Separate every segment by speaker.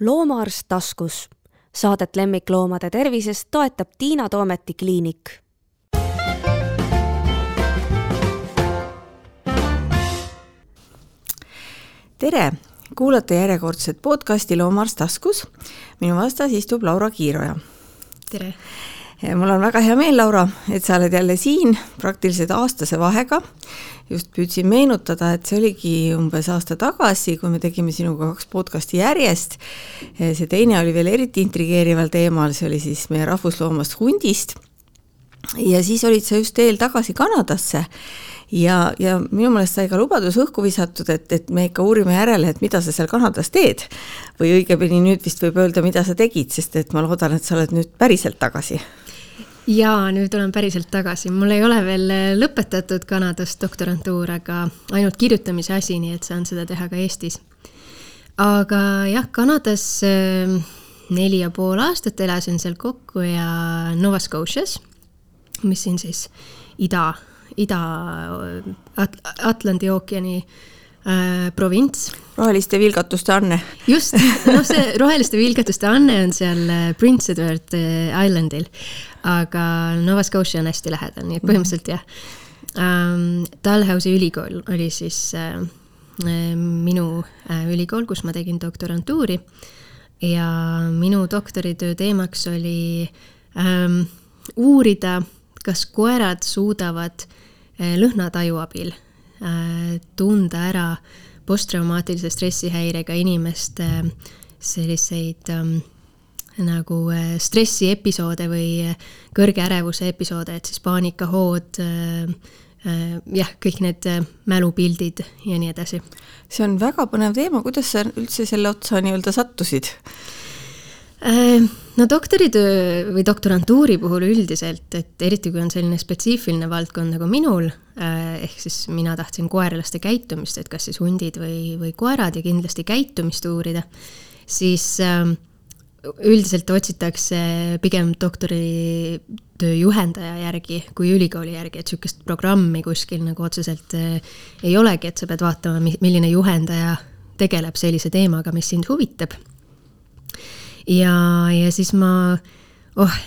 Speaker 1: loomaarst taskus. Saadet lemmikloomade tervisest toetab Tiina Toometi kliinik.
Speaker 2: tere, kuulate järjekordset podcasti Loomaarst taskus. minu vastas istub Laura Kiiroja.
Speaker 3: tere!
Speaker 2: Mul on väga hea meel, Laura, et sa oled jälle siin praktiliselt aastase vahega. just püüdsin meenutada, et see oligi umbes aasta tagasi, kui me tegime sinuga kaks podcasti järjest. see teine oli veel eriti intrigeerival teemal, see oli siis meie rahvusloomast hundist. ja siis olid sa just teel tagasi Kanadasse ja, ja minu meelest sai ka lubadus õhku visatud, et, et me ikka uurime järele, et mida sa seal Kanadas teed. või õigemini nüüd vist võib öelda, mida sa tegid, sest et ma loodan, et sa oled nüüd päriselt tagasi.
Speaker 3: Jaa, nüüd olen päriselt tagasi, mul ei ole veel lõpetatud Kanadas doktorantuur, aga ainult kirjutamise asi, nii et saan seda teha ka Eestis. aga jah, Kanadas äh, neli ja pool aastat elasin seal kokku ja Nova Scotias, mis siin siis ida Ida-Atlandi äh, ookeani äh, provints.
Speaker 2: roheliste vilgatuste Anne.
Speaker 3: just, noh, see roheliste vilgatuste Anne on seal äh, Prince Edward äh, Islandil, aga Nova Scotia on hästi lähedal, nii et põhimõtteliselt jah ähm,. Dalhousie ülikool oli siis äh, minu äh, ülikool, kus ma tegin doktorantuuri ja minu doktoritöö teemaks oli ähm, uurida, kas koerad suudavad äh, lõhnataju abil tunda ära posttraumaatilise stressihäirega inimeste selliseid ähm, nagu äh, stressiepisoode või kõrge ärevuse episoode, et siis paanikahood äh,, äh, jah, kõik need mälupildid ja nii edasi.
Speaker 2: see on väga põnev teema, kuidas sa üldse selle otsa nii-öelda sattusid?
Speaker 3: Äh, no doktoritöö või doktorantuuri puhul üldiselt, et eriti kui on selline spetsiifiline valdkond nagu minul, äh, ehk siis mina tahtsin koeralaste käitumist, et kas siis hundid või, või koerad ja kindlasti käitumist uurida, siis ähm, üldiselt otsitakse pigem doktoritöö juhendaja järgi kui ülikooli järgi, et niisugust programmi kuskil nagu otseselt äh, ei olegi, et sa pead vaatama, milline juhendaja tegeleb sellise teemaga, mis sind huvitab ja, ja siis ma, oh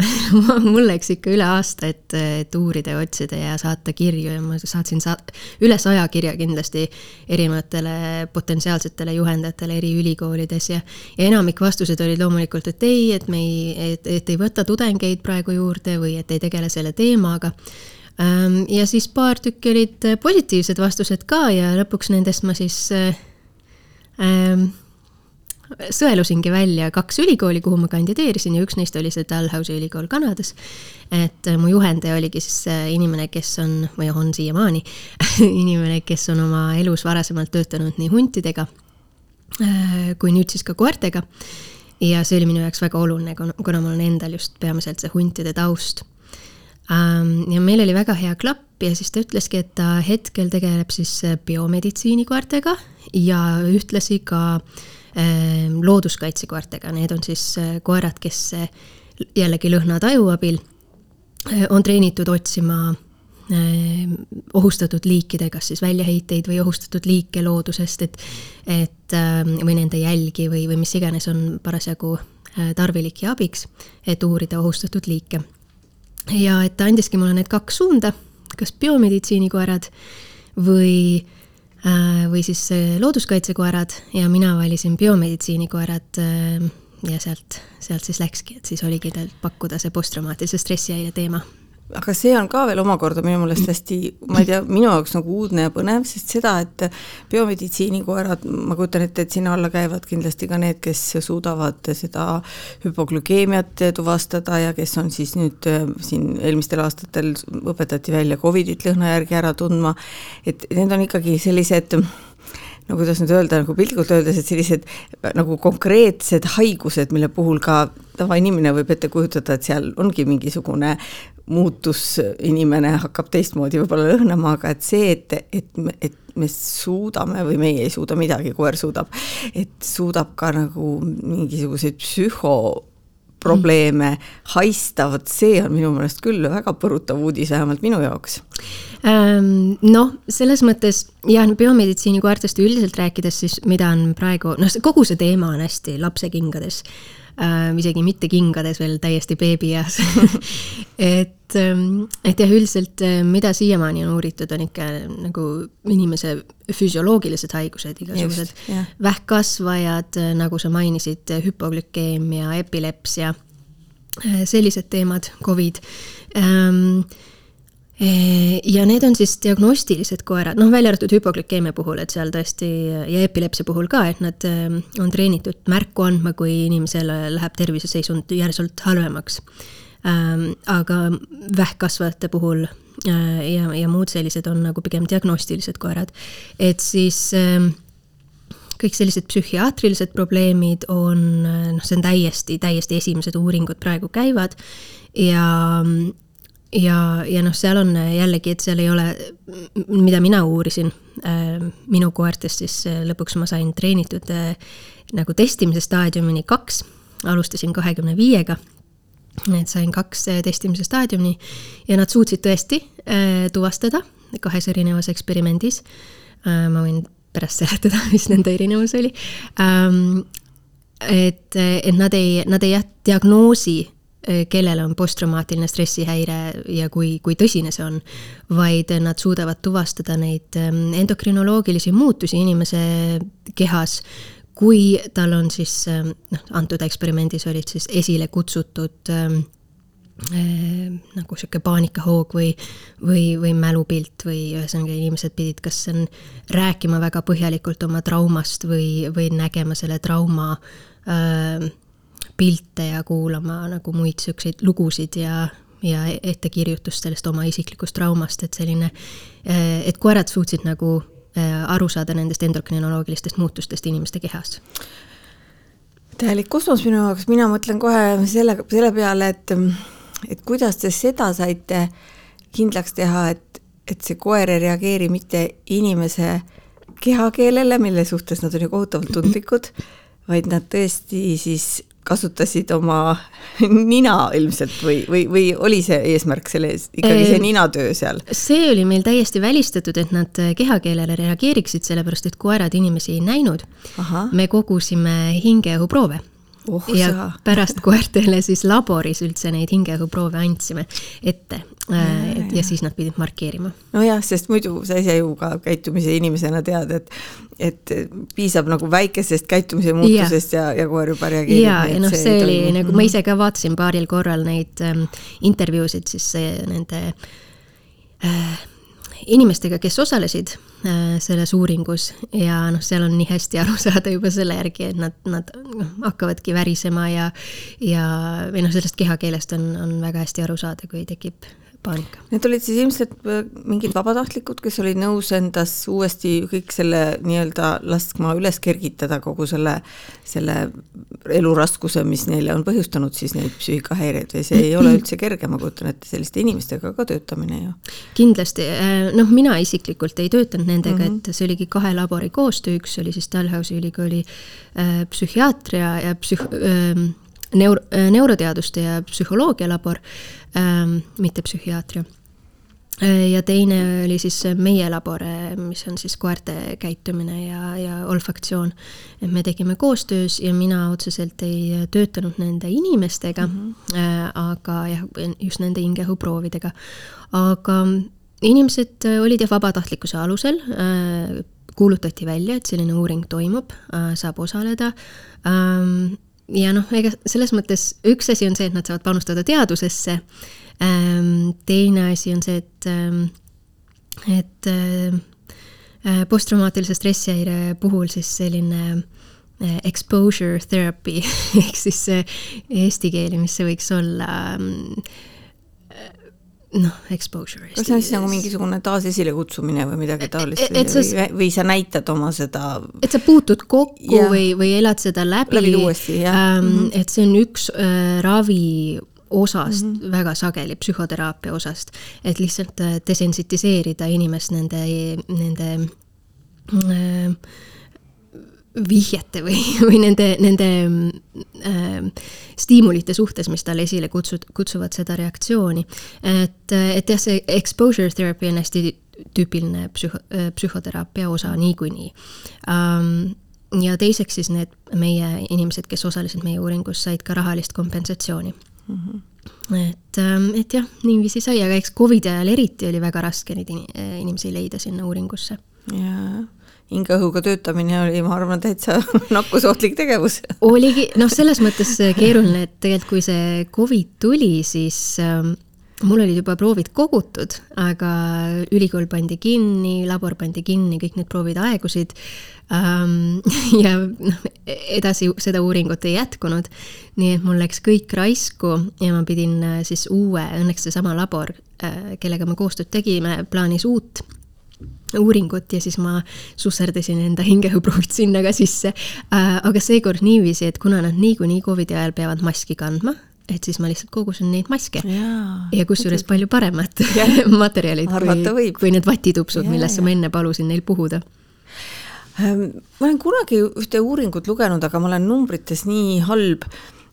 Speaker 3: mul läks ikka üle aasta, et, et uurida ja otsida ja saata kirju ja ma saatsin sa-, üle saja kirja kindlasti erinevatele potentsiaalsetele juhendajatele eri ülikoolides ja ja enamik vastused olid loomulikult, et ei, et me ei, et, et ei võta tudengeid praegu juurde või et ei tegele selle teemaga. Ja siis paar tükki olid positiivsed vastused ka ja lõpuks nendest ma siis ähm, sõelusingi välja kaks ülikooli, kuhu ma kandideerisin ja üks neist oli see Dalhousie ülikool Kanadas. et äh, mu juhendaja oligi siis äh, inimene, kes on, või on siiamaani inimene, kes on oma elus varasemalt töötanud nii huntidega äh, kui nüüd siis ka koertega. ja see oli minu jaoks väga oluline, kuna mul on endal just peamiselt see huntide taust ähm, ja meil oli väga hea klapp ja siis ta ütleski, et ta hetkel tegeleb siis biomeditsiinikoertega ja ühtlasi ka äh, looduskaitsekoertega, need on siis äh, koerad, kes äh, jällegi lõhnataju abil äh, on treenitud otsima ehm, ohustatud liikide, kas siis väljaheiteid või ohustatud liike loodusest, et et ähm, või nende jälgi või, või mis iganes on parasjagu tarvilik ja abiks, et uurida ohustatud liike. ja et ta andiski mulle need kaks suunda, kas biomeditsiinikoerad või Äh, või siis äh, looduskaitsekoerad ja mina valisin biomeditsiinikoerad äh, ja sealt, sealt siis läkski, et siis oligi tal pakkuda see posttraumaatilise stressihäire teema
Speaker 2: aga see on ka veel omakorda minu meelest hästi, ma ei tea, minu jaoks nagu uudne ja põnev, sest seda, et biomeditsiinikoerad, ma kujutan ette, et sinna alla käivad kindlasti ka need, kes suudavad seda hüpoglükeemiat tuvastada ja kes on siis nüüd siin eelmistel aastatel õpetati välja Covidit lõhna järgi ära tundma, et need on ikkagi sellised no kuidas nüüd öelda, nagu piltlikult öeldes, et sellised nagu konkreetsed haigused, mille puhul ka tavainimene võib ette kujutada, et seal ongi mingisugune muutus, inimene hakkab teistmoodi võib-olla lõhnama, aga et see, et, et, et me suudame või meie ei suuda midagi, koer suudab, et suudab ka nagu mingisuguseid psühho probleeme haista, vot see on minu meelest küll väga põrutav uudis, vähemalt minu jaoks.
Speaker 3: Ähm, noh, selles mõttes jah, biomeditsiini koertest üldiselt rääkides, siis mida on praegu, noh, kogu see teema on hästi lapsekingades äh,, isegi mitte kingades veel täiesti beebieas et, ähm, et jah, üldiselt äh, mida siiamaani on uuritud, on ikka nagu inimese füsioloogilised haigused, igasugused. Vähkkasvajad, äh, nagu sa mainisid, hüpoglükeemia, epilepsia, äh, sellised teemad, Covid. Ähm, ja need on siis diagnostilised koerad, noh, välja arvatud hüpoglükeemia puhul, et seal tõesti ja epilepsia puhul ka, et nad on treenitud märku andma, kui inimesel läheb terviseseisund järsult halvemaks. aga vähkkasvajate puhul ja, ja muud sellised on nagu pigem diagnostilised koerad, et siis kõik sellised psühhiaatrilised probleemid on, noh, see on täiesti, täiesti esimesed uuringud praegu käivad. Ja ja, ja noh, seal on jällegi, et seal ei ole, mida mina uurisin äh, minu koertest, siis äh, lõpuks ma sain treenitud äh, nagu testimise staadiumini kaks, alustasin kahekümne viiega, et sain kaks testimise staadiumi ja nad suutsid tõesti tuvastada kahes erinevas eksperimendis. ma võin pärast seletada, mis nende erinevus oli. Ähm, et, et nad ei, nad ei jah, diagnoosi Äh, kellel on posttraumaatiline stressihäire ja kui, kui tõsine see on, vaid nad suudavad tuvastada neid ähm, endokrinoloogilisi muutusi inimese kehas, kui tal on siis ähm, noh, antud eksperimendis olid siis esile kutsutud äh, nagu sihuke paanikahoog või, või, või mälupilt või ühesõnaga inimesed pidid kas on rääkima väga põhjalikult oma traumast või, või nägema selle trauma äh, pilte ja kuulama nagu muid siukseid lugusid ja, ja ettekirjutust sellest oma isiklikust traumast, et selline, eh, et koerad suutsid nagu eh, aru saada nendest endokrinoloogilistest muutustest inimeste kehas?
Speaker 2: Täielik kosmos minu jaoks, mina mõtlen kohe selle, selle peale, et, et kuidas te seda saite kindlaks teha, et, et see koer ei reageeri mitte inimese kehakeelele, mille suhtes nad on ju kohutavalt tundlikud, vaid nad tõesti siis kasutasid oma nina ilmselt või, või, või oli see eesmärk selle ees, ikkagi see ninatöö seal?
Speaker 3: see oli meil täiesti välistatud, et nad kehakeelele reageeriksid, sellepärast et koerad inimesi ei näinud. me kogusime hingeõhuproove
Speaker 2: oh,
Speaker 3: ja sa. pärast koertele siis laboris üldse neid hingeõhuproove andsime ette et ja siis nad pidid markeerima.
Speaker 2: nojah, sest muidu sa ise ju ka käitumise inimesena tead, et et piisab nagu väikesest käitumise muutusest ja, ja, ja koer juba reageerib.
Speaker 3: ja, ja noh, see oli toimub. nagu ma ise ka vaatasin paaril korral neid ähm, intervjuusid siis nende äh, inimestega, kes osalesid äh, selles uuringus ja noh, seal on nii hästi aru saada juba selle järgi, et nad, nad noh, hakkavadki värisema ja ja või noh, sellest kehakeelest on, on väga hästi aru saada, kui tekib paanika.
Speaker 2: Need olid siis ilmselt äh, mingid vabatahtlikud, kes olid nõus endas uuesti kõik selle nii-öelda laskma üles kergitada, kogu selle, selle eluraskuse, mis neile on põhjustanud siis neid psüühikahäireid või see ei ole üldse kerge, ma kujutan ette, selliste inimestega ka töötamine ju.
Speaker 3: kindlasti, äh, noh, mina isiklikult ei töötanud nendega mm, -hmm. et see oligi kahe labori koostöö, üks oli siis Dalhousie ülikooli äh, psühhiaatria ja psüh- äh,, neuro, äh, neuroteaduste ja psühholoogia labor ähm,, mitte psühhiaatria. Äh, ja teine oli siis meie labor, äh, mis on siis koerte käitumine ja, ja olfaktsioon. et me tegime koostöös ja mina otseselt ei töötanud nende inimestega mm, -hmm. äh, aga jah, just nende hingeõhuproovidega. aga inimesed olid jah, vabatahtlikkuse alusel äh, kuulutati välja, et selline uuring toimub, saab osaleda ähm, ja noh, ega selles mõttes üks asi on see, et nad saavad panustada teadusesse. Ähm, teine asi on see, et, ähm, et äh, äh, posttraumaatilise stressihäire puhul siis selline äh, exposure therapy ehk siis eesti keeli, mis see võiks olla ähm, noh, exposure.
Speaker 2: kas see on siis nagu mingisugune taasisilekutsumine või midagi taolist või, sa, või, või sa näitad oma seda?
Speaker 3: et sa puutud kokku ja. või, või elad seda läbi.
Speaker 2: läbi uuesti, jah
Speaker 3: ähm, mm. -hmm. et see on üks äh, ravi osast mm, -hmm. väga sageli psühhoteraapia osast, et lihtsalt äh, desensitiseerida inimest nende, nende äh, vihjete või, või nende, nende stiimulite suhtes, mis talle esile kutsud, kutsuvad seda reaktsiooni. et, et jah, see exposure therapy on hästi tüüpiline psühho, psühhoteraapia osa niikuinii um, ja teiseks siis need meie inimesed, kes osalesid meie uuringus, said ka rahalist kompensatsiooni mm. -hmm et, ähm, et jah, niiviisi sai, aga eks Covidi ajal eriti oli väga raske neid inimesi leida sinna uuringusse.
Speaker 2: jaa, hingeõhuga töötamine oli, ma arvan, täitsa nakkusohtlik tegevus.
Speaker 3: oligi, noh, selles mõttes keeruline, et tegelikult kui see Covid tuli, siis ähm, mul olid juba proovid kogutud, aga ülikool pandi kinni, labor pandi kinni, kõik need proovid aegusid ähm,. ja noh, edasi seda uuringut ei jätkunud. nii et mul läks kõik raisku ja ma pidin äh, siis uue, õnneks seesama labor, äh, kellega me koostööd tegime, plaanis uut uuringut ja siis ma susserdasin enda hingeõhuproovid sinna ka sisse. Äh, aga seekord niiviisi, et kuna nad niikuinii Covidi ajal peavad maski kandma et siis ma lihtsalt kogusin neid maske. ja kusjuures palju paremad materjalid kui, kui need vatitupsud, millesse ma enne palusin neil puhuda
Speaker 2: ehm, ma olen kunagi ühte uuringut lugenud, aga ma olen numbrites nii halb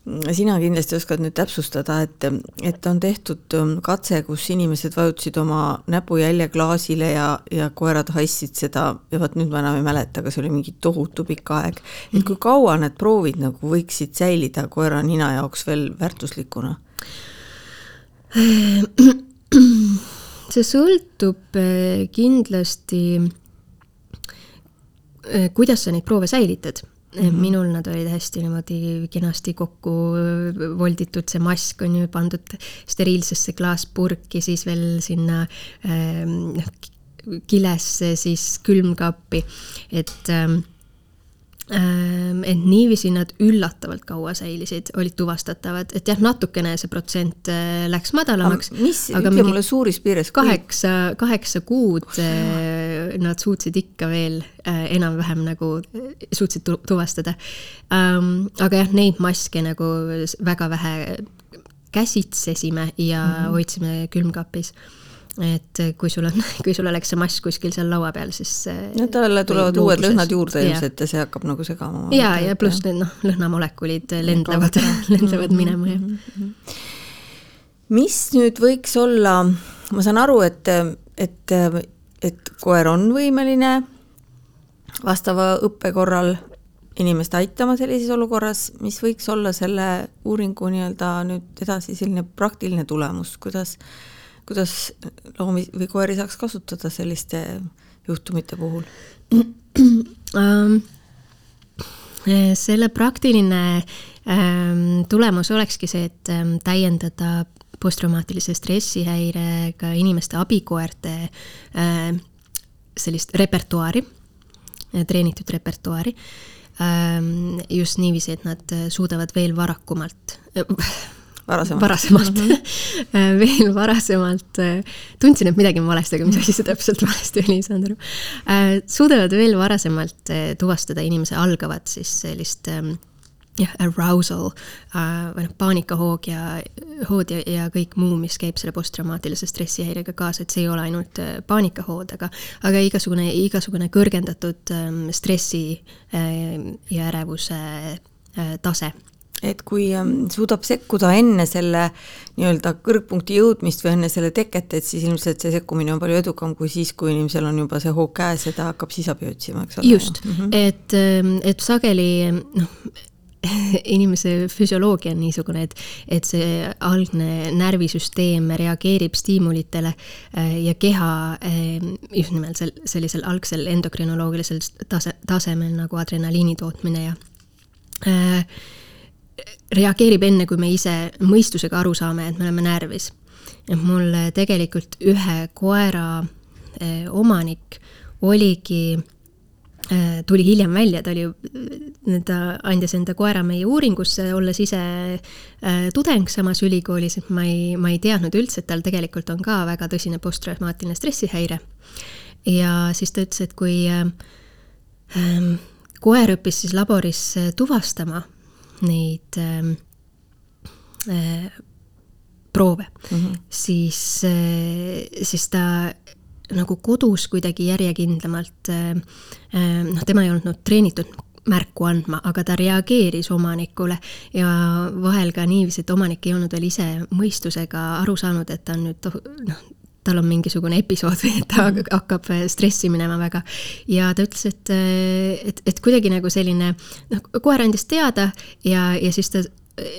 Speaker 2: sina kindlasti oskad nüüd täpsustada, et, et on tehtud ähm, katse, kus inimesed vajutasid oma näpujälje klaasile ja, ja koerad haissid seda ja vot nüüd ma enam ei mäleta, aga see oli mingi tohutu pikk aeg. et kui kaua need proovid nagu võiksid säilida koera nina jaoks veel väärtuslikuna?
Speaker 3: see sõltub äh, kindlasti, äh, kuidas sa neid proove säilitad Mm -hmm. minul nad olid hästi niimoodi kenasti kokku volditud, see mask on ju pandud steriilsesse klaaspurki, siis veel sinna äh, kilesse, siis külmkappi, et äh, Ehm, et niiviisi nad üllatavalt kaua säilisid, olid tuvastatavad, et jah, natukene see protsent äh, läks madalamaks.
Speaker 2: mis, ütle mulle suuris piires.
Speaker 3: kaheksa, kaheksa kuud oh, nad suutsid ikka veel äh, enam-vähem nagu, suutsid tu tuvastada. Ähm, aga jah, neid maske nagu väga vähe käsitsesime ja mm -hmm. hoidsime külmkapis et kui sul on, kui sul oleks see mask kuskil seal laua peal, siis
Speaker 2: no talle tulevad uued lõhnad juurde ilmselt ja see hakkab nagu segama.
Speaker 3: ja, ja pluss need noh, lõhnamolekulid lendlevad, lendlevad minema, jah. Mhm.
Speaker 2: mis nüüd võiks olla, ma saan aru, et, et, et koer on võimeline vastava õppe korral inimest aitama sellises olukorras, mis võiks olla selle uuringu nii-öelda nüüd edasi selline praktiline tulemus, kuidas kuidas loomi või koeri saaks kasutada selliste juhtumite puhul
Speaker 3: um,? selle praktiline ähm, tulemus olekski see, et ähm, täiendada posttraumaatilise stressihäirega inimeste abikoerte äh, sellist repertuaari, treenitud repertuaari ähm,, just niiviisi, et nad suudavad veel varakumalt äh,
Speaker 2: varasemalt,
Speaker 3: varasemalt. Mm -hmm. veel varasemalt äh, tundsin, et midagi on valesti, aga mis asi see täpselt valesti oli, ei saanud aru. Äh, suudavad veel varasemalt äh, tuvastada inimese algavat siis sellist ähm, jah, arousal või noh, paanikahoog ja, hood ja, ja kõik muu, mis käib selle posttraumaatilise stressihäirega kaasa, et see ei ole ainult paanikahood, aga aga igasugune, igasugune kõrgendatud ähm, stressi ja ärevuse tase
Speaker 2: et kui ähm, suudab sekkuda enne selle nii-öelda kõrgpunkti jõudmist või enne selle teket, et siis ilmselt see sekkumine on palju edukam kui siis, kui inimesel on juba see hoog käes ja ta hakkab siis abi otsima, eks
Speaker 3: ole. just mm, -hmm. et, ähm, et sageli noh, inimese füsioloogia on niisugune, et, et see algne närvisüsteem reageerib stiimulitele äh, ja keha äh, just nimelt sel, sellisel algsel endokrinoloogilisel tase, tasemel nagu adrenaliini tootmine ja äh, reageerib enne, kui me ise mõistusega aru saame, et me oleme närvis. et mul tegelikult ühe koera eh, omanik oligi eh, tuli hiljem välja, ta oli, ta andis enda koera meie uuringusse, olles ise äh, tudeng samas ülikoolis, et ma ei, ma ei teadnud üldse, et tal tegelikult on ka väga tõsine posttraumaatiline stressihäire. ja siis ta ütles, et kui äh, äh, koer õppis siis laboris tuvastama neid ähm, äh, proove mm, -hmm. siis äh,, siis ta nagu kodus kuidagi järjekindlamalt äh,, äh noh, tema ei olnud treenitud märku andma, aga ta reageeris omanikule ja vahel ka niiviisi, et omanik ei olnud veel ise mõistusega aru saanud, et ta on nüüd noh, tal on mingisugune episood või et ta -hmm. hakkab stressi minema väga. ja ta ütles, et, et, et kuidagi nagu selline noh, koer andis teada ja, ja siis ta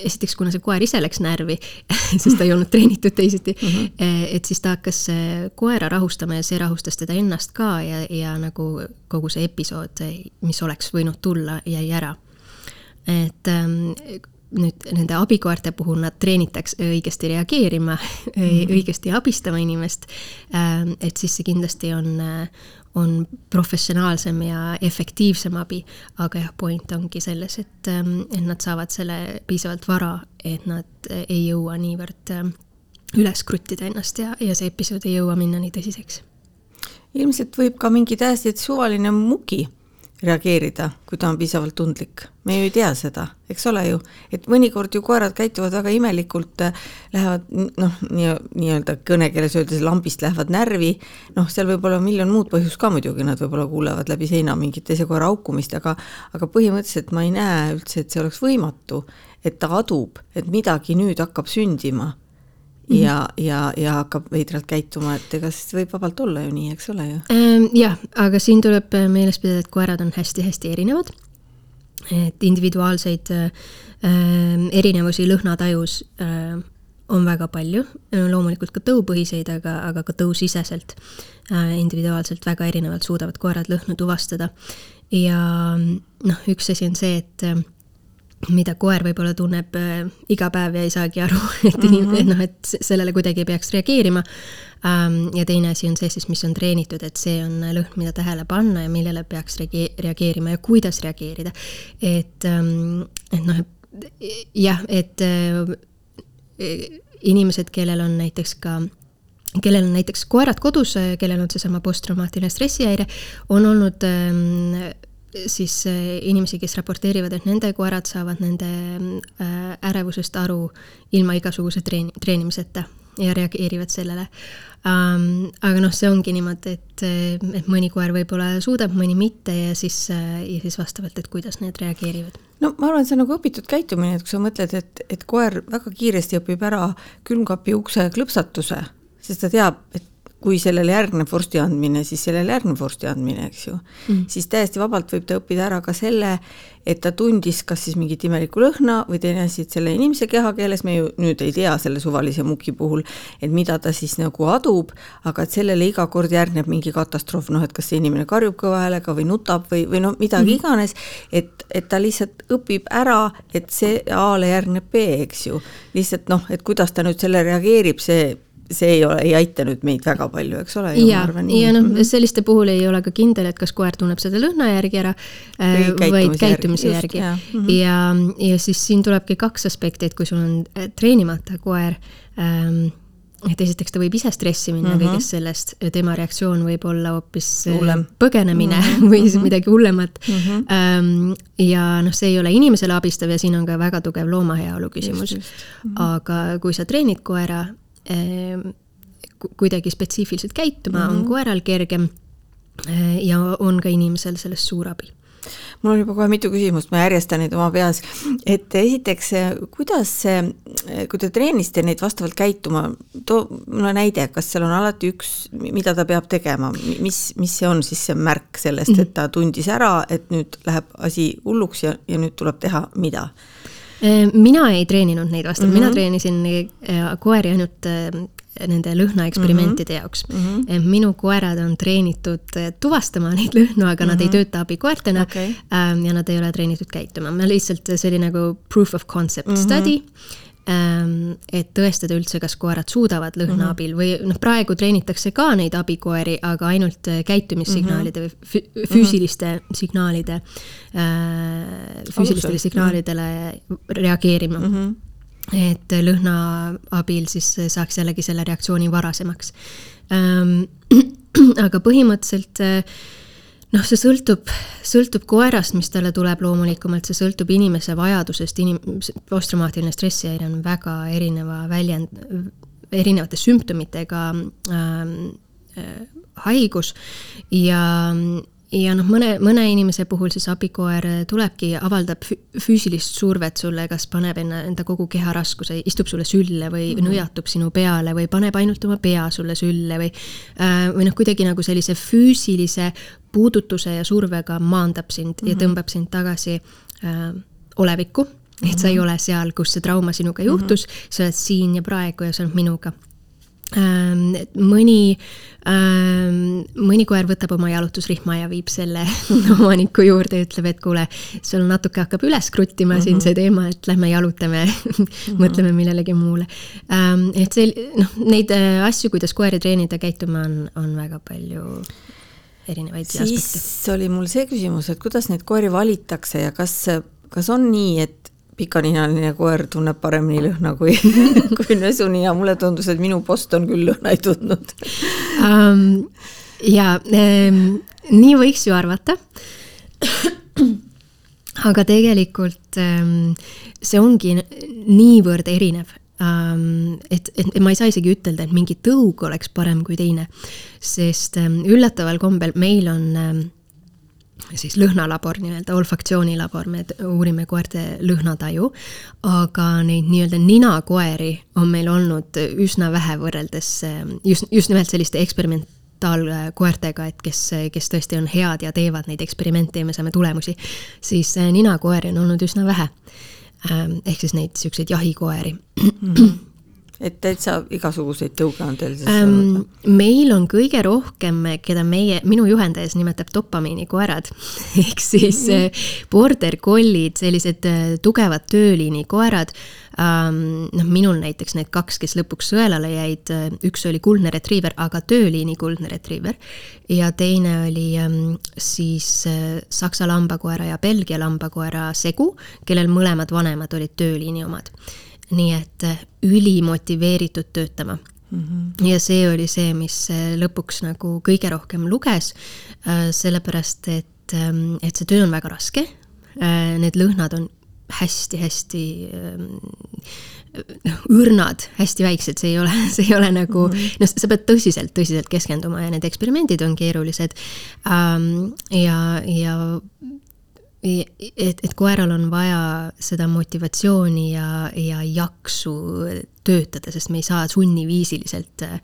Speaker 3: esiteks, kuna see koer ise läks närvi sest ta ei olnud treenitud teisiti mm, -hmm. et siis ta hakkas koera rahustama ja see rahustas teda ennast ka ja, ja nagu kogu see episood, mis oleks võinud tulla, jäi ära. et ähm, nüüd nende abikoerte puhul nad treenitakse õigesti reageerima mm, -hmm. õigesti abistama inimest, ähm, et siis see kindlasti on, on professionaalsem ja efektiivsem abi, aga jah, point ongi selles, et, ähm, et nad saavad selle piisavalt vara, et nad ei jõua niivõrd ähm, üles kruttida ennast ja, ja see episood ei jõua minna nii tõsiseks.
Speaker 2: ilmselt võib ka mingi täiesti suvaline mugi reageerida, kui ta on piisavalt tundlik. me ju ei tea seda, eks ole ju, et mõnikord ju koerad käituvad väga imelikult, lähevad noh, nii, nii-öelda kõnekeeles öeldes lambist lähevad närvi, noh, seal võib olla miljon muud põhjust ka muidugi, nad võib-olla kuulevad läbi seina mingit teise koera haukumist, aga aga põhimõtteliselt ma ei näe üldse, et see oleks võimatu, et ta adub, et midagi nüüd hakkab sündima Mhm. ja, ja, ja hakkab veidralt käituma, et ega siis võib vabalt olla ju nii, eks ole ju.
Speaker 3: Ehm, jah, aga siin tuleb äh, meeles pidada, et koerad on hästi-hästi erinevad. et individuaalseid äh, erinevusi lõhnatajus äh, on väga palju, loomulikult ka tõupõhiseid, aga, aga ka tõusiseselt äh, individuaalselt väga erinevalt suudavad koerad lõhnu tuvastada. ja noh, üks asi on see, et äh, mida koer võib-olla tunneb äh, iga päev ja ei saagi aru, et mm -hmm. et noh, et sellele kuidagi peaks reageerima ähm,. ja teine asi on see siis, mis on treenitud, et see on lõhn, mida tähele panna ja millele peaks reage-, reageerima ja kuidas reageerida. et ähm,, et noh, jah, et äh, inimesed, kellel on näiteks ka kellel on näiteks koerad kodus, kellel on seesama posttraumaatiline stressihäire, on olnud ähm, siis äh, inimesi, kes raporteerivad, et nende koerad saavad nende äh, ärevusest aru ilma igasuguse treeni-, treenimiseta ja reageerivad sellele um,. aga noh, see ongi niimoodi, et, et mõni koer võib-olla suudab, mõni mitte ja siis, ja siis vastavalt, et kuidas need reageerivad.
Speaker 2: no ma arvan, see on nagu õpitud käitumine, et kui sa mõtled, et, et koer väga kiiresti õpib ära külmkapi ukse klõpsatuse, sest ta teab, et kui sellele järgneb vorsti andmine, siis sellele järgneb vorsti andmine, eks ju mm.. siis täiesti vabalt võib ta õppida ära ka selle, et ta tundis kas siis mingit imelikku lõhna või teine asi, et selle inimese kehakeeles me ju nüüd ei tea selle suvalise muki puhul, et mida ta siis nagu adub, aga et sellele iga kord järgneb mingi katastroof, noh et kas see inimene karjub kõva häälega või nutab või, või noh, midagi mm. iganes, et, et ta lihtsalt õpib ära, et see A-le järgneb B, eks ju. lihtsalt noh, et kuidas ta nüüd selle reageerib, see see ei ole, ei aita nüüd meid väga palju, eks ole.
Speaker 3: ja, ja noh, mhm. selliste puhul ei ole ka kindel, et kas koer tunneb seda lõhna järgi ära äh, vaid käitumise järgi. ja, mm -hmm. ja, ja siis siin tulebki kaks aspekti, et kui sul on äh, treenimata koer ähm,, et esiteks ta võib ise stressi minna mm -hmm. kõigest sellest, tema reaktsioon võib olla hoopis äh, Hullem. põgenemine mm -hmm. või siis mhm. midagi hullemat mm. -hmm. ja noh, see ei ole inimesele abistav ja siin on ka väga tugev looma heaolu küsimus. Mm -hmm. aga kui sa treenid koera kuidagi spetsiifiliselt käituma mm, -hmm. on mhm. koeral kergem eh, ja on ka inimesel sellest suur abi
Speaker 2: mul on juba kohe mitu küsimust, ma järjestan neid oma peas. et esiteks, kuidas see, kui te treenisite neid vastavalt käituma, too mulle näide, kas seal on alati üks, mida ta peab tegema, mis, mis see on siis see märk sellest, et ta tundis ära, et nüüd läheb asi hulluks ja, ja nüüd tuleb teha mida?
Speaker 3: Ehm, mina ei treeninud neid vastavalt mm, -hmm. mina treenisin äh, koeri ainult äh, nende lõhnaeksperimentide mm -hmm. jaoks mm. -hmm. minu koerad on treenitud äh, tuvastama neid lõhnu, aga mm -hmm. nad ei mhm. tööta abikoertena okay. ja nad ei ole treenitud käituma, ma lihtsalt, see oli nagu proof of concept mm -hmm. study Ähm, et tõestada üldse, kas koerad suudavad lõhna mm -hmm. abil või noh, praegu treenitakse ka neid abikoeri, aga ainult äh, käitumissignaalide või mhm. füüsiliste mm -hmm. signaalide, äh, füüsilistele signaalidele reageerima mm. -hmm et lõhna abil siis saaks jällegi selle reaktsiooni varasemaks. Ähm, aga põhimõtteliselt äh, noh, see sõltub, sõltub koerast, mis talle tuleb loomulikumalt, see sõltub inimese vajadusest, inim-, posttraumaatiline stressihäire on väga erineva väljend, erinevate sümptomitega ähm, äh, haigus ja, ja noh, mõne, mõne inimese puhul siis abikoer tulebki, avaldab füüsilist survet sulle, kas paneb enne, enda kogu keha raskuse, istub sulle sülle või mm -hmm. nõjatub sinu peale või paneb ainult oma pea sulle sülle või äh, või noh, kuidagi nagu sellise füüsilise puudutuse ja survega maandab sind mm -hmm. ja mhm. tõmbab sind tagasi äh, olevikku, et sa ei mhm. ole seal, kus see trauma sinuga juhtus mm, -hmm. sa oled siin ja praegu ja sa oled minuga Ähm, mõni, ähm, mõni koer võtab oma jalutusrihma ja viib selle omaniku juurde ja ütleb, et kuule, sul natuke hakkab üles kruttima mm -hmm. siin mhm. see teema, et lähme jalutame mm, -hmm. mõtleme millelegi muule. Ähm, et see, noh, neid äh, asju, kuidas koeri treenida käituma, on, on väga palju erinevaid
Speaker 2: siis aspekte. oli mul see küsimus, et kuidas neid koeri valitakse ja kas, kas on nii, et pikaninaline koer tunneb paremini lõhna kui kui nõsunina, mulle tundus, et minu post on küll lõhna ei tundnud
Speaker 3: um,. ja ähm, nii võiks ju arvata. aga tegelikult see ongi niivõrd erinev um,, et, et ma ei saa isegi ütelda, et mingi tõug oleks parem kui teine, sest ähm, üllataval kombel meil on ähm, siis lõhnalabor, nii-öelda olfaktsioonilabor, me uurime koerte lõhnataju, aga neid nii-öelda ninakoeri on meil olnud üsna vähe võrreldes just, just nimelt selliste eksperimentaalkoertega, et kes, kes tõesti on head ja teevad neid eksperimente ja me saame tulemusi, siis ninakoeri on olnud üsna vähe. Ehk siis neid niisuguseid jahikoeri mm. -hmm
Speaker 2: et täitsa igasuguseid tõuge on teil siis
Speaker 3: ähm,? meil on kõige rohkem, keda meie, minu juhendajas nimetab dopamiinikoerad ehk siis mm. border collied, sellised äh, tugevad tööliinikoerad ähm,. noh, minul näiteks need kaks, kes lõpuks sõelale jäid, äh, üks oli kuldne retriiver, aga tööliini kuldne retriiver. ja teine oli ähm, siis äh, saksa lambakoera ja Belgia lambakoera segu, kellel mõlemad vanemad olid tööliini omad nii et äh, ülimotiveeritud töötama mm. -hmm. ja see oli see, mis äh, lõpuks nagu kõige rohkem luges, äh, sellepärast et, ähm, et see töö on väga raske. Need lõhnad on hästi-hästi noh, õrnad, hästi väiksed, see ei ole, see ei ole nagu mm, -hmm. noh, sa pead tõsiselt, tõsiselt keskenduma ja need eksperimendid on keerulised. Ähm, ja, ja et, et koeral on vaja seda motivatsiooni ja, ja jaksu töötada, sest me ei saa sunniviisiliselt äh,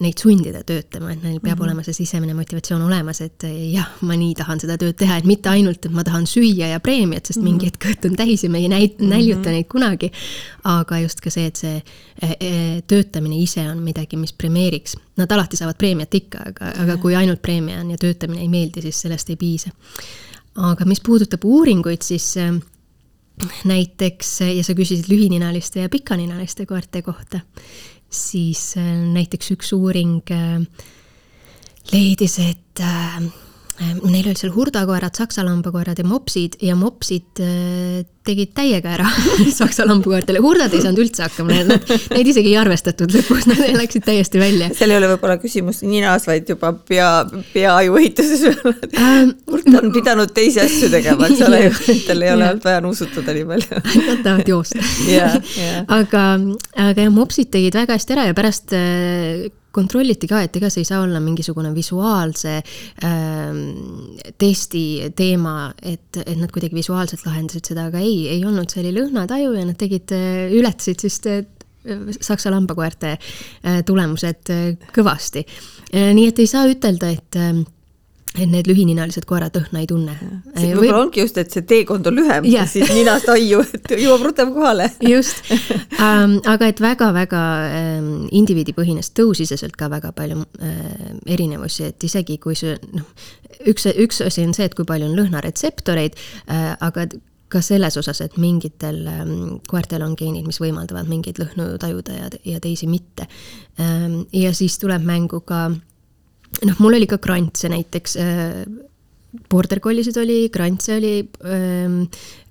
Speaker 3: neid sundida töötama, et neil peab mm -hmm. olema see sisemine motivatsioon olemas, et jah, ma nii tahan seda tööd teha, et mitte ainult, et ma tahan süüa ja preemiat, sest mm -hmm. mingi hetk kõht on täis ja me ei näi-, näljuta mm -hmm. neid kunagi. aga just ka see, et see äh, äh, töötamine ise on midagi, mis premeeriks. Nad alati saavad preemiat ikka, aga, aga kui ainult preemia on ja töötamine ei meeldi, siis sellest ei piisa aga mis puudutab uuringuid, siis äh, näiteks, ja sa küsisid lühininaliste ja pikaninaliste koerte kohta, siis äh, näiteks üks uuring leidis, et neil olid seal hurdakoerad, saksa lambakoerad ja mopsid ja mopsid tegid täiega ära saksa lambakoertele, hurdad ei saanud üldse hakkama, nad, neid isegi ei arvestatud lõpus, nad läksid täiesti välja.
Speaker 2: seal ei ole võib-olla küsimus ninas, vaid juba pea, peaaju ehituses ähm,. hurd on pidanud teisi asju tegema, eks ole, tal ei ole olnud vaja nuusutada nii palju
Speaker 3: Nad tahavad joosta yeah,. Yeah. aga, aga jah, mopsid tegid väga hästi ära ja pärast äh, kontrolliti ka, et ega see ei saa olla mingisugune visuaalse äh, testi teema, et, et nad kuidagi visuaalselt lahendasid seda, aga ei, ei olnud, see oli lõhnataju ja nad tegid, äh, ületasid siis äh, saksa lambakoerte äh, tulemused kõvasti. nii et ei saa ütelda, et et need lühininalised koerad õhna ei tunne.
Speaker 2: võib-olla Võib... ongi just, et see teekond on lühem ja siis ninast aiu, et jõuab rutem kohale.
Speaker 3: just ähm,, aga et väga-väga ähm, indiviidipõhine, sest tõusiseselt ka väga palju äh, erinevusi, et isegi kui see noh, üks, üks asi on see, et kui palju on lõhnaretseptoreid äh,, aga ka selles osas, et mingitel ähm, koertel on geenid, mis võimaldavad mingeid lõhnu tajuda ja, ja teisi mitte ähm,. ja siis tuleb mängu ka noh, mul oli ka krantse näiteks äh, border collisid oli, krantse oli, ähm,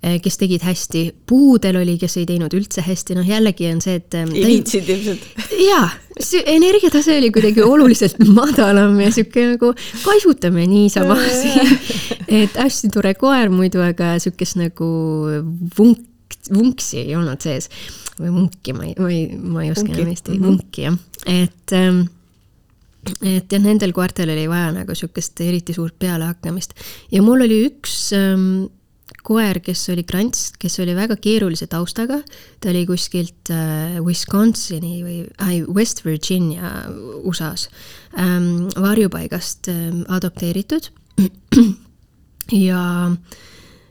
Speaker 3: äh, kes tegid hästi, puudel oli, kes ei teinud üldse hästi, noh jällegi on see, et.
Speaker 2: Ähm, ei viitsinud ilmselt.
Speaker 3: jaa, see energiatase oli kuidagi oluliselt madalam ja sihuke nagu kaisutame niisama siin. et hästi tore koer muidu, aga sihukest nagu vunk, vunksi ei olnud sees või vunki, ma ei, ma ei, ma ei oska enam eesti, vunki jah, et ähm, et jah, nendel koertel oli vaja nagu sihukest eriti suurt pealehakkamist. Ja mul oli üks ähm, koer, kes oli krants, kes oli väga keerulise taustaga, ta oli kuskilt äh, Wisconsini või äh, West Virginia USA-s ähm, varjupaigast ähm, adopteeritud. Ja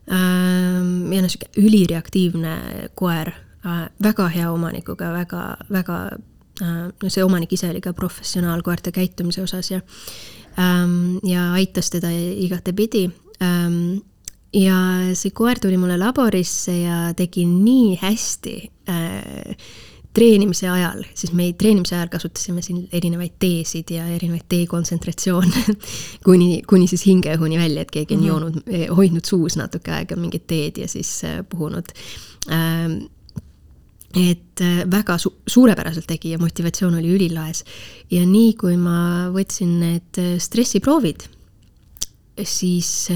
Speaker 3: ähm, ja noh, sihuke ülireaktiivne koer äh,, väga hea omanikuga, väga, väga äh, no see omanik ise oli ka professionaal koerte käitumise osas ja ähm, ja aitas teda igatepidi ähm, ja see koer tuli mulle laborisse ja tegi nii hästi äh, treenimise ajal, siis me treenimise ajal kasutasime siin erinevaid teesid ja erinevaid tee kontsentratsioone kuni, kuni siis hingeõhuni välja, et keegi on mm -hmm. joonud, hoidnud suus natuke aega mingit teed ja siis äh, puhunud ähm, et äh, väga su suurepäraselt tegi ja motivatsioon oli ülilaes. ja nii, kui ma võtsin need äh, stressiproovid, siis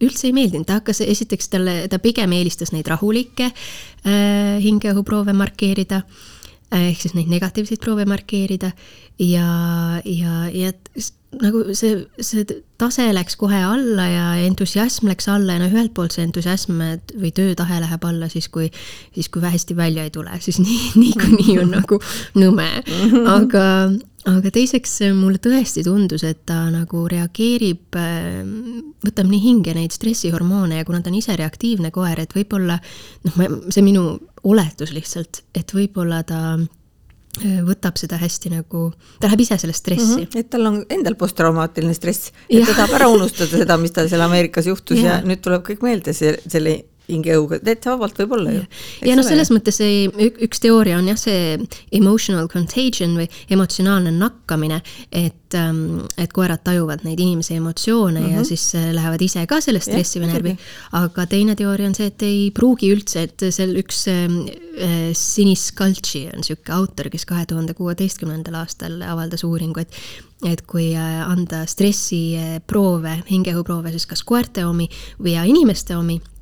Speaker 3: üldse ei meeldinud, ta hakkas, esiteks talle, ta pigem eelistas neid rahulikke äh, hingeõhuproove markeerida äh,, ehk siis neid negatiivseid proove markeerida ja, ja, ja nagu see, see tase läks kohe alla ja entusiasm läks alla ja noh, ühelt poolt see entusiasm või töötahe läheb alla siis, kui, siis kui hästi välja ei tule, siis nii, niikuinii on nagu nõme. aga, aga teiseks mulle tõesti tundus, et ta nagu reageerib, võtab nii hinge neid stressihormoone ja kuna ta on ise reaktiivne koer, et võib-olla noh, see minu oletus lihtsalt, et võib-olla ta võtab seda hästi nagu, ta läheb ise sellest stressi mm.
Speaker 2: -hmm. et tal on endal posttraumaatiline stress, et ta tahab ära unustada seda, mis tal seal Ameerikas juhtus ja, ja nüüd tuleb kõik meelde see, selle hingeõuga, täitsa vabalt võib-olla ju.
Speaker 3: ja noh, selles mõttes see üks teooria on jah, see emotional contagion või emotsionaalne nakkamine, et, ähm, et koerad tajuvad neid inimese emotsioone mm -hmm. ja mhm. siis äh, lähevad ise ka selle stressi või närvi. aga teine teooria on see, et ei pruugi üldse, et seal üks ähm, äh, Sinis Kaltši on niisugune autor, kes kahe tuhande kuueteistkümnendal aastal avaldas uuringu, et et kui äh, anda stressiproove, hingeõhuproove siis kas koerte omi või inimeste omi Äh,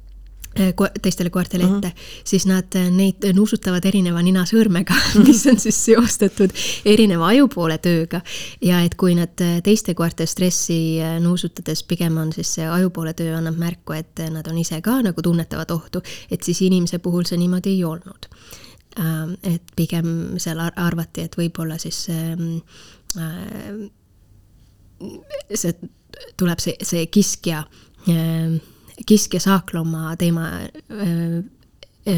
Speaker 3: teistele koertele ette uh, -huh. siis nad äh, neid nuusutavad erineva ninasõrmega mis on siis seostatud erineva ajupoole tööga. ja et kui nad äh, teiste koerte stressi nuusutades, pigem on siis see ajupoole töö annab märku, et nad on ise ka nagu tunnetavad ohtu, et siis inimese puhul see niimoodi ei olnud. Ähm, et pigem seal arvati, et võib-olla siis ähm, see tuleb see, see kiskja kiskja saaklooma teema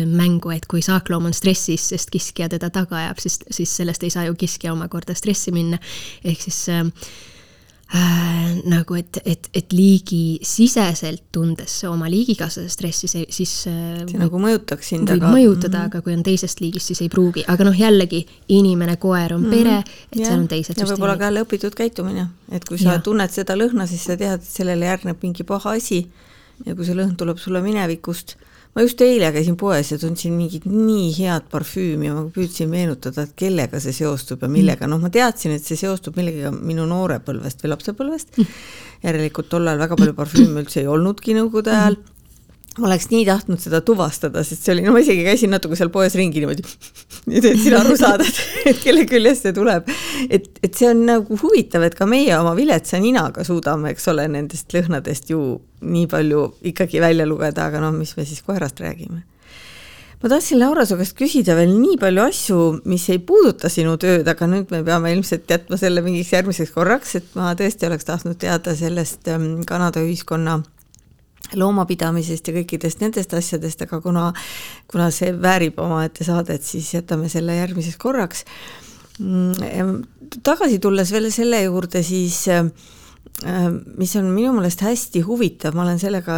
Speaker 3: mängu, et kui saakloom on stressis, sest kiskja teda taga ajab, siis, siis sellest ei saa ju kiskja omakorda stressi minna. ehk siis äh, nagu, et, et, et liigisiseselt tundes oma liigikaaslase stressi, see siis
Speaker 2: äh, see nagu mõjutaks sind,
Speaker 3: aga mõjutada mm, -hmm. aga kui on teisest liigist, siis ei pruugi, aga noh, jällegi inimene, koer on mm -hmm. pere, et ja. seal on teised
Speaker 2: ja võib-olla ka jälle õpitud käitumine, et kui sa ja. tunned seda lõhna, siis sa tead, et sellele järgneb mingi paha asi ja kui see lõhn tuleb sulle minevikust, ma just eile käisin poes ja tundsin mingit nii head parfüümi ja ma püüdsin meenutada, et kellega see seostub ja millega, noh, ma teadsin, et see seostub millegagi minu noorepõlvest või lapsepõlvest. järelikult tol ajal väga palju parfüüme üldse ei olnudki nõukogude ajal mm. -hmm ma oleks nii tahtnud seda tuvastada, sest see oli, no ma isegi käisin natuke seal poes ringi niimoodi, et sina aru saad, et, kelle küljest see tuleb. et, et see on nagu huvitav, et ka meie oma viletsa ninaga suudame, eks ole, nendest lõhnadest ju nii palju ikkagi välja lugeda, aga noh, mis me siis koerast räägime. ma tahtsin Laura su käest küsida veel nii palju asju, mis ei puuduta sinu tööd, aga nüüd me peame ilmselt jätma selle mingiks järgmiseks korraks, et ma tõesti oleks tahtnud teada sellest ähm, Kanada ühiskonna loomapidamisest ja kõikidest nendest asjadest, aga kuna, kuna see väärib omaette saadet, siis jätame selle järgmiseks korraks. Mm, tagasi tulles veel selle juurde, siis äh, mis on minu meelest hästi huvitav, ma olen sellega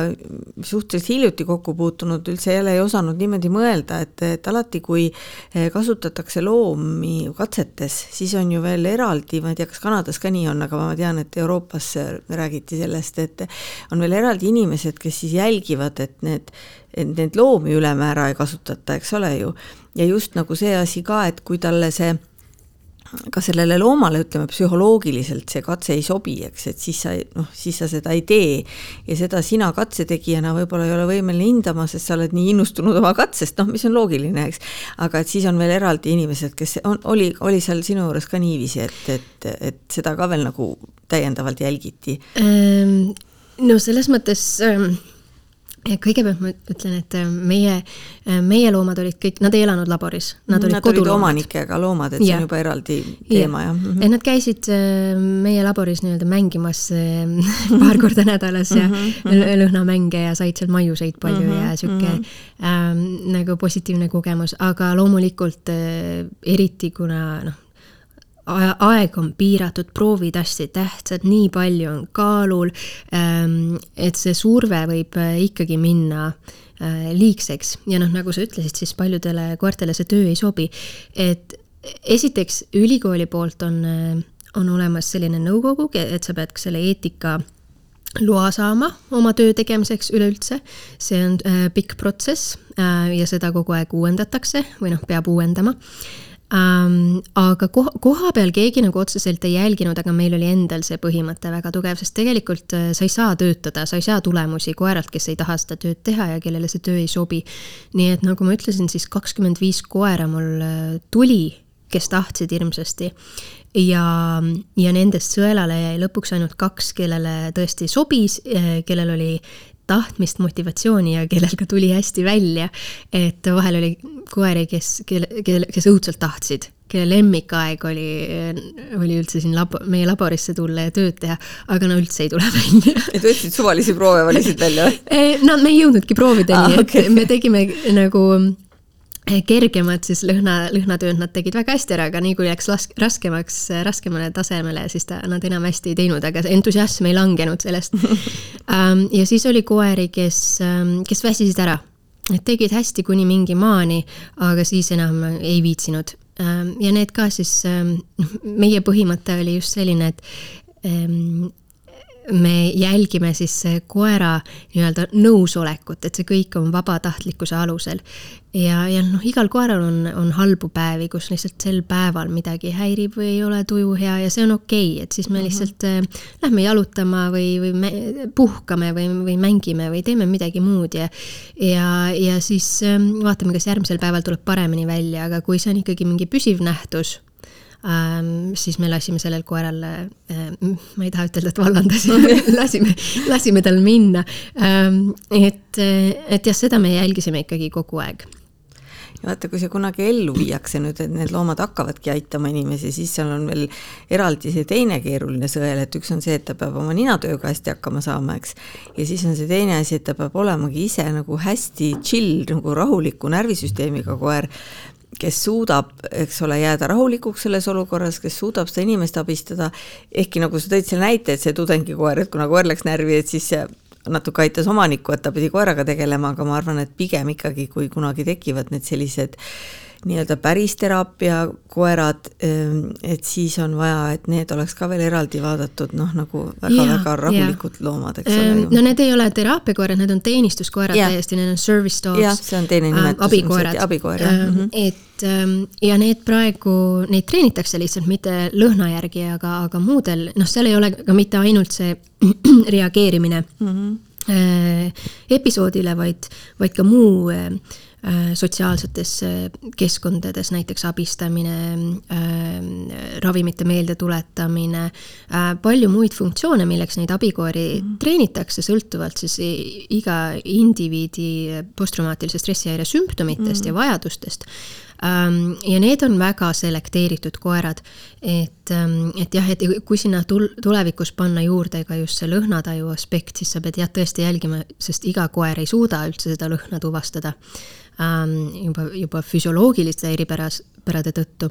Speaker 2: suhteliselt hiljuti kokku puutunud, üldse jälle ei osanud niimoodi mõelda, et, et alati, kui äh, kasutatakse loomi katsetes, siis on ju veel eraldi, ma ei tea, kas Kanadas ka nii on, aga ma tean, et Euroopas räägiti sellest, et on veel eraldi inimesed, kes siis jälgivad, et need, et neid loomi ülemäära ei kasutata, eks ole ju. ja just nagu see asi ka, et kui talle see ka sellele loomale, ütleme psühholoogiliselt see katse ei sobi, eks, et siis sa noh, siis sa seda ei tee. ja seda sina katsetegijana võib-olla ei ole võimeline hindama, sest sa oled nii innustunud oma katsest, noh, mis on loogiline, eks. aga et siis on veel eraldi inimesed, kes on, oli, oli seal sinu juures ka niiviisi, et, et, et seda ka veel nagu täiendavalt jälgiti?
Speaker 3: Ehm, no selles mõttes ähm kõigepealt ma ütlen, et äh, meie, äh, meie loomad olid kõik, nad ei elanud laboris, nad olid
Speaker 2: nad
Speaker 3: koduloomad.
Speaker 2: omanikega loomad, et ja. see on juba eraldi teema, jah
Speaker 3: mm? -hmm. et nad käisid äh, meie laboris nii-öelda mängimas paar korda nädalas ja mm -hmm. lõhnamänge ja said seal maiuseid palju mm -hmm. ja sihuke mm -hmm. ähm, nagu positiivne kogemus, aga loomulikult äh, eriti kuna noh, aeg on piiratud, proovid hästi tähtsad, nii palju on kaalul, ähm, et see surve võib äh, ikkagi minna äh, liigseks. Ja noh, nagu sa ütlesid, siis paljudele koertele see töö ei sobi. et esiteks ülikooli poolt on, äh, on olemas selline nõukogu, et sa pead ka selle eetika loa saama oma töö tegemiseks üleüldse, see on äh, pikk protsess äh, ja seda kogu aeg uuendatakse või noh, peab uuendama ähm,. aga koha, koha peal keegi nagu otseselt ei jälginud, aga meil oli endal see põhimõte väga tugev, sest tegelikult äh, sa ei saa töötada, sa ei saa tulemusi koeralt, kes ei taha seda tööd teha ja kellele see töö ei sobi. nii et nagu ma ütlesin, siis kakskümmend viis koera mul äh, tuli, kes tahtsid hirmsasti ja, ja nendest sõelale jäi lõpuks ainult kaks, kellele tõesti sobis, äh, kellel oli tahtmist, motivatsiooni ja kellel ka tuli hästi välja. et vahel oli koeri, kes, kelle, kelle, kes õudselt tahtsid, kelle lemmikaeg oli, oli üldse siin labo, meie laborisse tulla ja tööd teha, aga no üldse ei tule välja.
Speaker 2: et võtsid suvalisi proove, valisid välja või?
Speaker 3: no me ei jõudnudki proovideni ah,, okay. et me tegime nagu kergemad siis lõhna, lõhnatööd nad tegid väga hästi ära, aga nii kui läks las-, raskemaks, raskemale tasemele, siis ta, nad enam hästi ei teinud, aga see entusiasm ei langenud sellest um,. ja siis oli koeri, kes um,, kes väsisid ära. et tegid hästi kuni mingi maani, aga siis enam ei viitsinud um,. ja need ka siis um,, meie põhimõte oli just selline, et me jälgime siis koera nii-öelda nõusolekut, et see kõik on vabatahtlikkuse alusel. ja, ja noh, igal koeral on, on halbu päevi, kus lihtsalt sel päeval midagi häirib või ei ole tuju hea ja see on okei okay,, et siis me mhm. lihtsalt mm -hmm. äh, lähme jalutama või, või me, puhkame või, või mängime või teeme midagi muud ja ja, ja siis äh, vaatame, kas järgmisel päeval tuleb paremini välja, aga kui see on ikkagi mingi püsiv nähtus ähm,, siis me lasime sellel koeral äh,, ma ei taha ütelda, et vallandasime lasime, lasime tal minna ähm,. et, et jah, seda me jälgisime ikkagi kogu aeg
Speaker 2: ja vaata, kui see kunagi ellu viiakse nüüd, et need loomad hakkavadki aitama inimesi, siis seal on veel eraldi see teine keeruline sõel, et üks on see, et ta peab oma ninatööga hästi hakkama saama, eks. ja siis on see teine asi, et ta peab olemagi ise nagu hästi chill, nagu rahuliku närvisüsteemiga koer, kes suudab, eks ole, jääda rahulikuks selles olukorras, kes suudab seda inimest abistada, ehkki nagu sa tõid selle näite, et see tudengikoer, et kuna koer läks närvi, et siis natuke aitas omanikku, et ta pidi koeraga tegelema, aga ma arvan, et pigem ikkagi, kui kunagi tekivad need sellised äh, nii-öelda päris teraapia koerad, ehm, et siis on vaja, et need oleks ka veel eraldi vaadatud, noh, nagu väga-väga rahulikud ja. loomad, eks ole
Speaker 3: ju. no need ei ole teraapiakoerad, need on teenistuskoerad ja. täiesti, need on service dogs.
Speaker 2: jah, see on teine ähm, nimetus.
Speaker 3: abikoerad.
Speaker 2: abikoer, jah mm.
Speaker 3: -hmm. et ja need praegu, neid treenitakse lihtsalt mitte lõhna järgi, aga, aga muudel, noh, seal ei ole ka mitte ainult see reageerimine mm -hmm. episoodile, vaid, vaid ka muu äh, Äh, sotsiaalsetes äh, keskkondades, näiteks abistamine äh,, ravimite meeldetuletamine äh,, palju muid funktsioone, milleks neid abikoeri mm -hmm. treenitakse, sõltuvalt siis iga indiviidi posttraumaatilise stressihäire sümptomitest mm -hmm. ja vajadustest ähm, ja need on väga selekteeritud koerad, et, ähm, et jah, et kui sinna tul-, tulevikus panna juurde ka just see lõhnataju aspekt, siis sa pead jah, tõesti jälgima, sest iga koer ei suuda üldse seda lõhna tuvastada ähm, juba, juba füsioloogiliste eripäras, pärade tõttu.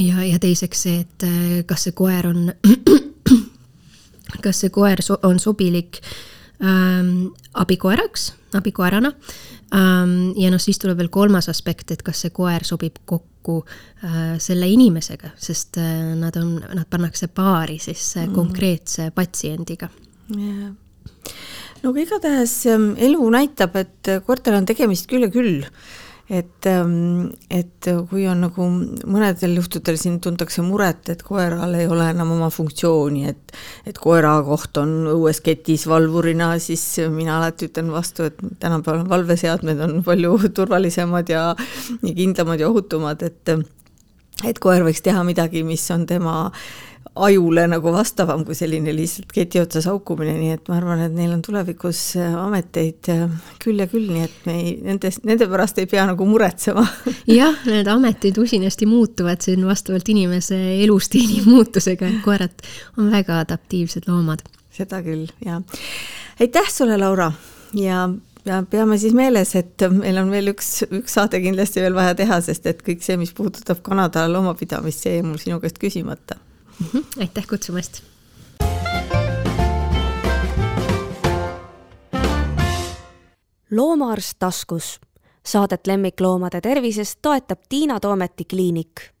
Speaker 3: ja, ja teiseks see, et äh, kas see koer on, kas see koer so on sobilik ähm, abikoeraks, abikoerana ähm,. ja noh, siis tuleb veel kolmas aspekt, et kas see koer sobib kokku äh, selle inimesega, sest äh, nad on, nad pannakse paari siis äh, mm. konkreetse patsiendiga
Speaker 2: yeah no aga igatahes ähm, elu näitab, et koertel on tegemist küll ja küll et, ähm, et kui on nagu mõnedel juhtudel siin tuntakse muret, et koeral ei ole enam oma funktsiooni, et et koera koht on õues ketis valvurina, siis mina alati ütlen vastu, et tänapäeval valveseadmed on palju turvalisemad ja, ja kindlamad ja ohutumad, et et koer võiks teha midagi, mis on tema ajule nagu vastavam kui selline lihtsalt keti otsas haukumine, nii et ma arvan, et neil on tulevikus äh, ameteid äh, küll ja küll, nii et me ei, nendes, nende pärast ei pea nagu muretsema.
Speaker 3: jah, need ametid usinasti muutuvad, see on vastavalt inimese elustiili muutusega, et koerad on väga adaptiivsed loomad.
Speaker 2: seda küll, jaa. aitäh sulle, Laura, ja ja peame siis meeles, et meil on veel üks, üks saade kindlasti veel vaja teha, sest et kõik see, mis puudutab Kanada loomapidamist, see jäi mul sinu käest küsimata.
Speaker 3: Aitäh kutsumast.
Speaker 1: loomaarst taskus. Saadet lemmikloomade tervisest toetab Tiina Toometi kliinik